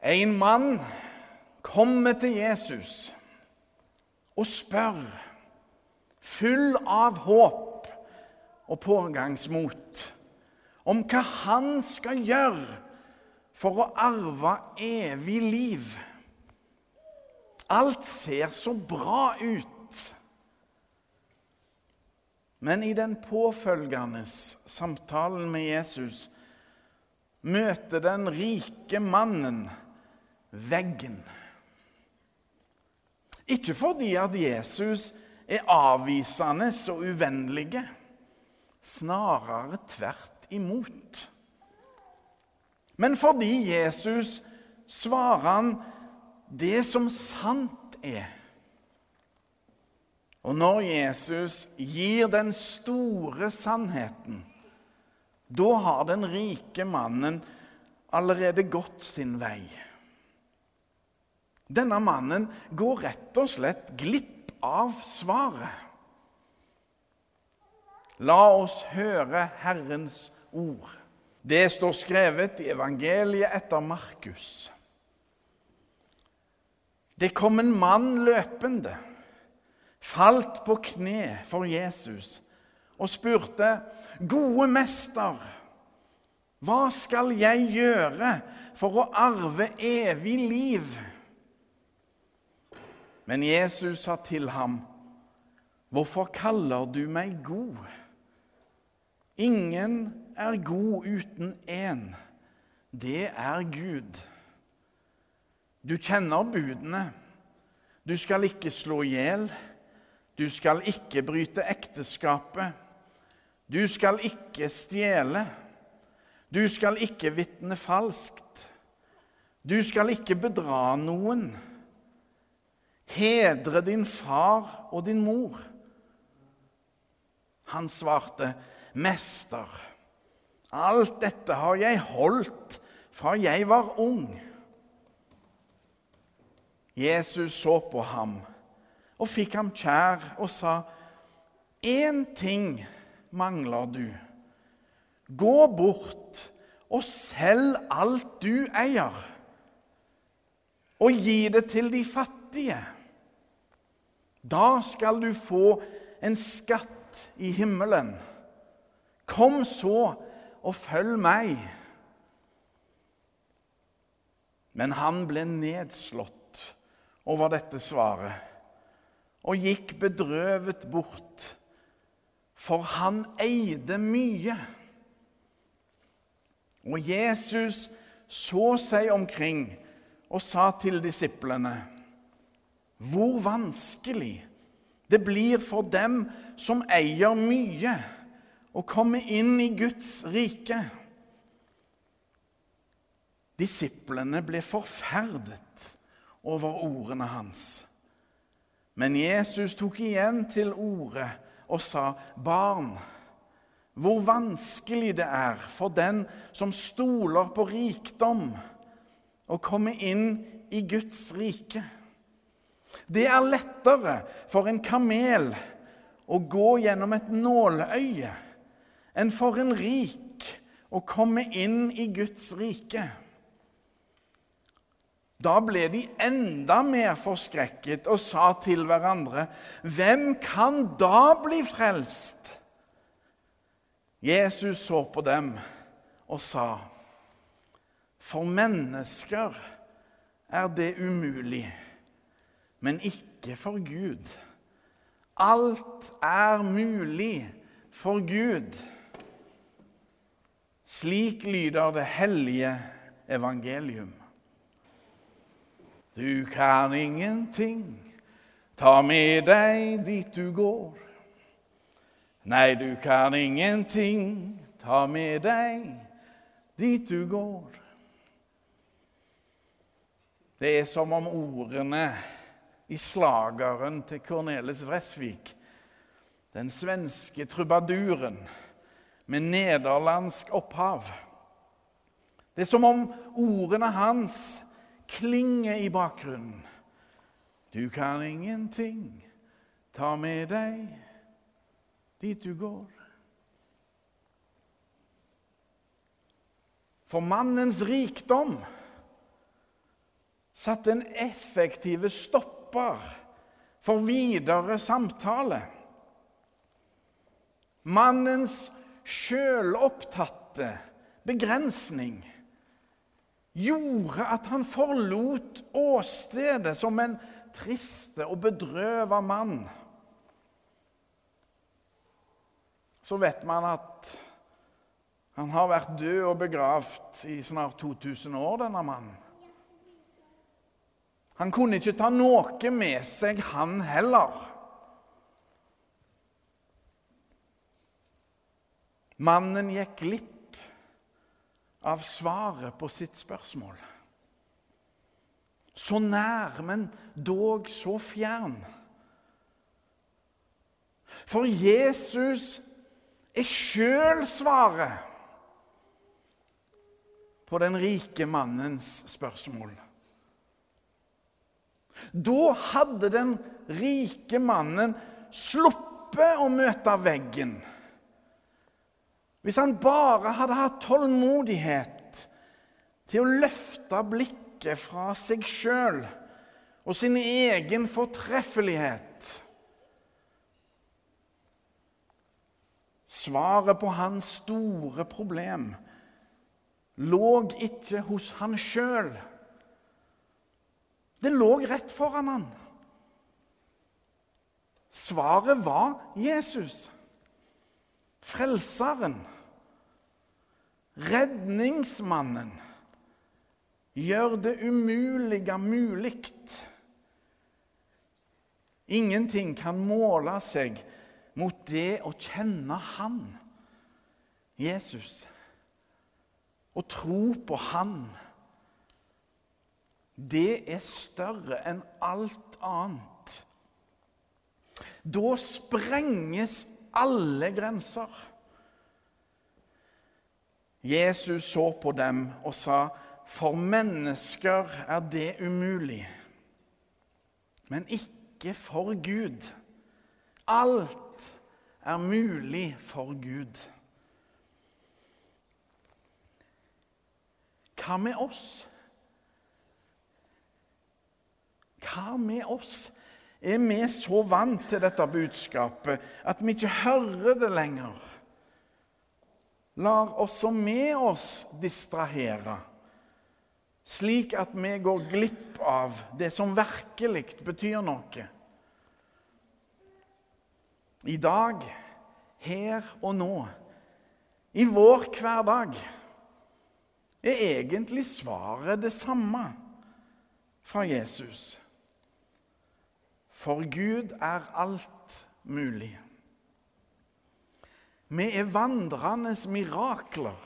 En mann kommer til Jesus og spør, full av håp og pågangsmot, om hva han skal gjøre for å arve evig liv. Alt ser så bra ut. Men i den påfølgende samtalen med Jesus møter den rike mannen veggen. Ikke fordi at Jesus er avvisende og uvennlige. snarere tvert imot. Men fordi Jesus svarer han det som sant er. Og når Jesus gir den store sannheten, da har den rike mannen allerede gått sin vei. Denne mannen går rett og slett glipp av svaret. La oss høre Herrens ord. Det står skrevet i evangeliet etter Markus. Det kom en mann løpende, falt på kne for Jesus og spurte, 'Gode mester, hva skal jeg gjøre for å arve evig liv?' Men Jesus sa til ham, 'Hvorfor kaller du meg god?' Ingen er god uten én. Det er Gud. Du kjenner budene. Du skal ikke slå i hjel. Du skal ikke bryte ekteskapet. Du skal ikke stjele. Du skal ikke vitne falskt. Du skal ikke bedra noen. Hedre din far og din mor. Han svarte, Mester, alt dette har jeg holdt fra jeg var ung. Jesus så på ham og fikk ham kjær og sa, Én ting mangler du. Gå bort og selg alt du eier, og gi det til de fattige da skal du få en skatt i himmelen. Kom så og følg meg. Men han ble nedslått over dette svaret og gikk bedrøvet bort, for han eide mye. Og Jesus så seg omkring og sa til disiplene hvor vanskelig det blir for dem som eier mye, å komme inn i Guds rike. Disiplene ble forferdet over ordene hans. Men Jesus tok igjen til orde og sa, 'Barn, hvor vanskelig det er for den som stoler på rikdom, å komme inn i Guds rike.' Det er lettere for en kamel å gå gjennom et nåløye enn for en rik å komme inn i Guds rike. Da ble de enda mer forskrekket og sa til hverandre.: Hvem kan da bli frelst? Jesus så på dem og sa.: For mennesker er det umulig men ikke for Gud. Alt er mulig for Gud. Slik lyder det hellige evangelium. Du kan ingenting ta med deg dit du går. Nei, du kan ingenting ta med deg dit du går. Det er som om ordene i slageren til Cornelis Vresvik, den svenske trubaduren med nederlandsk opphav. Det er som om ordene hans klinger i bakgrunnen. Du kan ingenting ta med deg dit du går. For mannens rikdom satte en effektiv stopper for videre samtale. Mannens sjølopptatte begrensning gjorde at han forlot åstedet som en triste og bedrøva mann. Så vet man at han har vært død og begravd i snart 2000 år, denne mannen. Han kunne ikke ta noe med seg, han heller. Mannen gikk glipp av svaret på sitt spørsmål. Så nær, men dog så fjern. For Jesus er sjøl svaret på den rike mannens spørsmål. Da hadde den rike mannen sluppet å møte veggen. Hvis han bare hadde hatt tålmodighet til å løfte blikket fra seg sjøl og sin egen fortreffelighet Svaret på hans store problem lå ikke hos han sjøl. Det lå rett foran han. Svaret var Jesus. Frelseren. Redningsmannen. Gjør det umulige mulig. Ingenting kan måle seg mot det å kjenne Han, Jesus og tro på Han, det er større enn alt annet. Da sprenges alle grenser. Jesus så på dem og sa, 'For mennesker er det umulig, men ikke for Gud.' Alt er mulig for Gud. Hva med oss? Hva med oss? Er vi så vant til dette budskapet at vi ikke hører det lenger? Lar også med oss distrahere, slik at vi går glipp av det som virkelig betyr noe. I dag, her og nå, i vår hverdag er egentlig svaret det samme fra Jesus. For Gud er alt mulig. Vi er vandrende mirakler,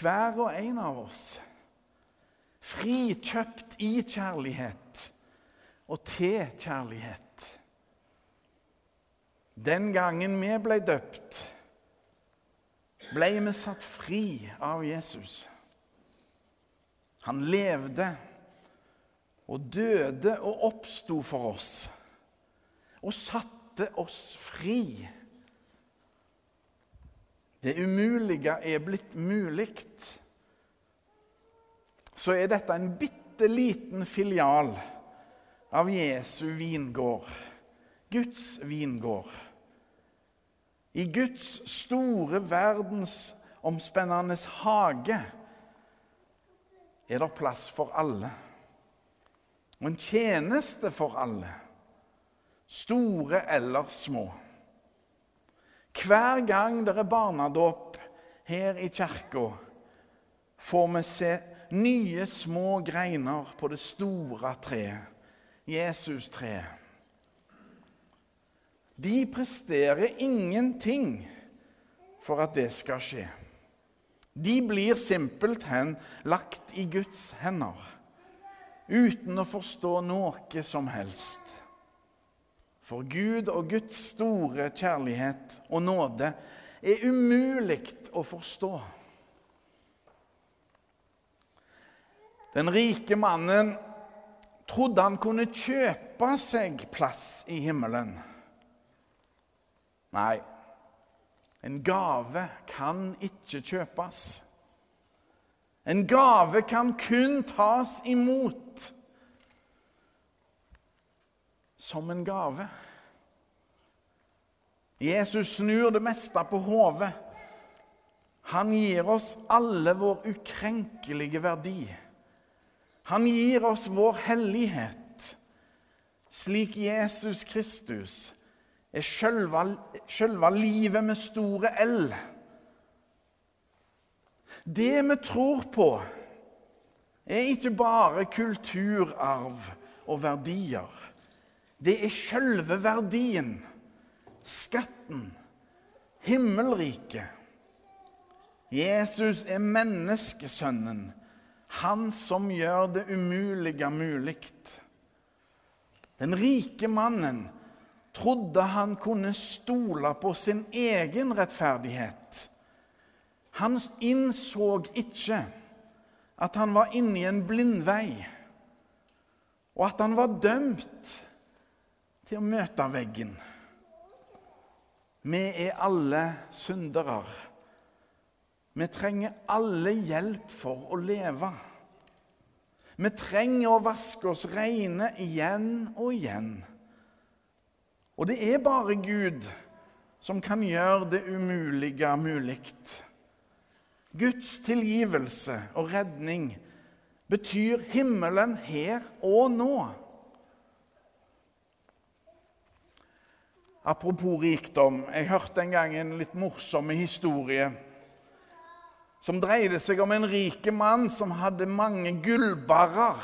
hver og en av oss. Frikjøpt i kjærlighet og til kjærlighet. Den gangen vi ble døpt, ble vi satt fri av Jesus. Han levde og døde og oppsto for oss og satte oss fri. Det umulige er blitt mulig. Så er dette en bitte liten filial av Jesu vingård, Guds vingård. I Guds store, verdensomspennende hage er det plass for alle. Og en tjeneste for alle, store eller små. Hver gang det er barnedåp her i kirka, får vi se nye små greiner på det store treet, Jesus-treet. De presterer ingenting for at det skal skje. De blir simpelthen lagt i Guds hender uten å forstå noe som helst. For Gud og Guds store kjærlighet og nåde er umulig å forstå. Den rike mannen trodde han kunne kjøpe seg plass i himmelen. Nei, en gave kan ikke kjøpes. En gave kan kun tas imot som en gave. Jesus snur det meste på hodet. Han gir oss alle vår ukrenkelige verdi. Han gir oss vår hellighet, slik Jesus Kristus er sjølve livet med store L. Det vi tror på, er ikke bare kulturarv og verdier. Det er sjølve verdien, skatten, himmelriket. Jesus er menneskesønnen, han som gjør det umulige mulig. Den rike mannen trodde han kunne stole på sin egen rettferdighet. Han innså ikke at han var inne i en blindvei, og at han var dømt til å møte veggen. Vi er alle syndere. Vi trenger alle hjelp for å leve. Vi trenger å vaske oss rene igjen og igjen. Og det er bare Gud som kan gjøre det umulige mulig. Guds tilgivelse og redning betyr himmelen her og nå. Apropos rikdom. Jeg hørte en gang en litt morsom historie som dreide seg om en rik mann som hadde mange gullbarrer.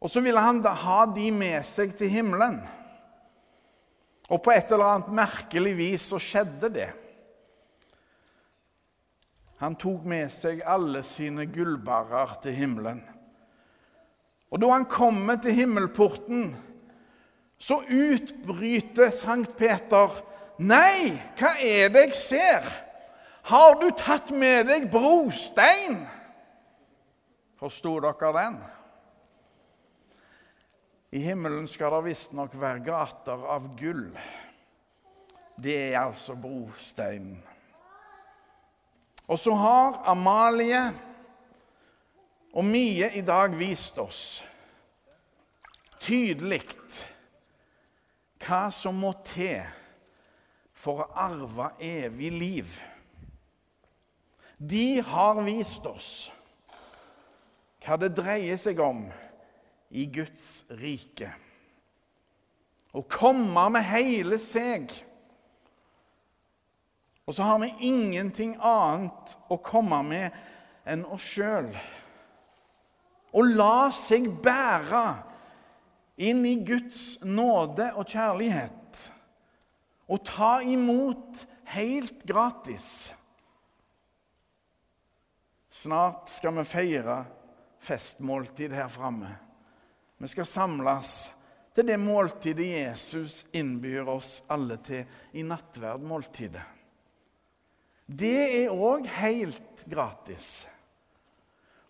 Og så ville han da ha de med seg til himmelen. Og på et eller annet merkelig vis så skjedde det. Han tok med seg alle sine gullbarrer til himmelen. Og da han kommer til himmelporten, så utbryter Sankt Peter Nei, hva er det jeg ser? Har du tatt med deg brostein? Forsto dere den? I himmelen skal det visstnok være gater av gull. Det er altså brosteinen. Og så har Amalie og Mie i dag vist oss tydelig hva som må til for å arve evig liv. De har vist oss hva det dreier seg om i Guds rike. Å komme med hele seg. Og så har vi ingenting annet å komme med enn oss sjøl. Å la seg bære inn i Guds nåde og kjærlighet. og ta imot helt gratis. Snart skal vi feire festmåltid her framme. Vi skal samles til det måltidet Jesus innbyr oss alle til i nattverdmåltidet. Det er òg helt gratis.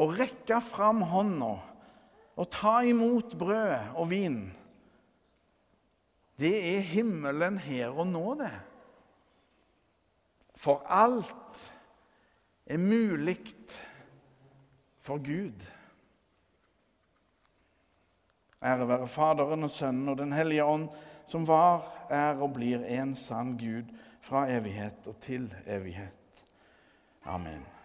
Å rekke fram hånda og ta imot brød og vin. Det er himmelen her og nå, det. For alt er mulig for Gud. Ære være Faderen og Sønnen og Den hellige ånd, som var, er og blir en sann Gud fra evighet og til evighet. Amen.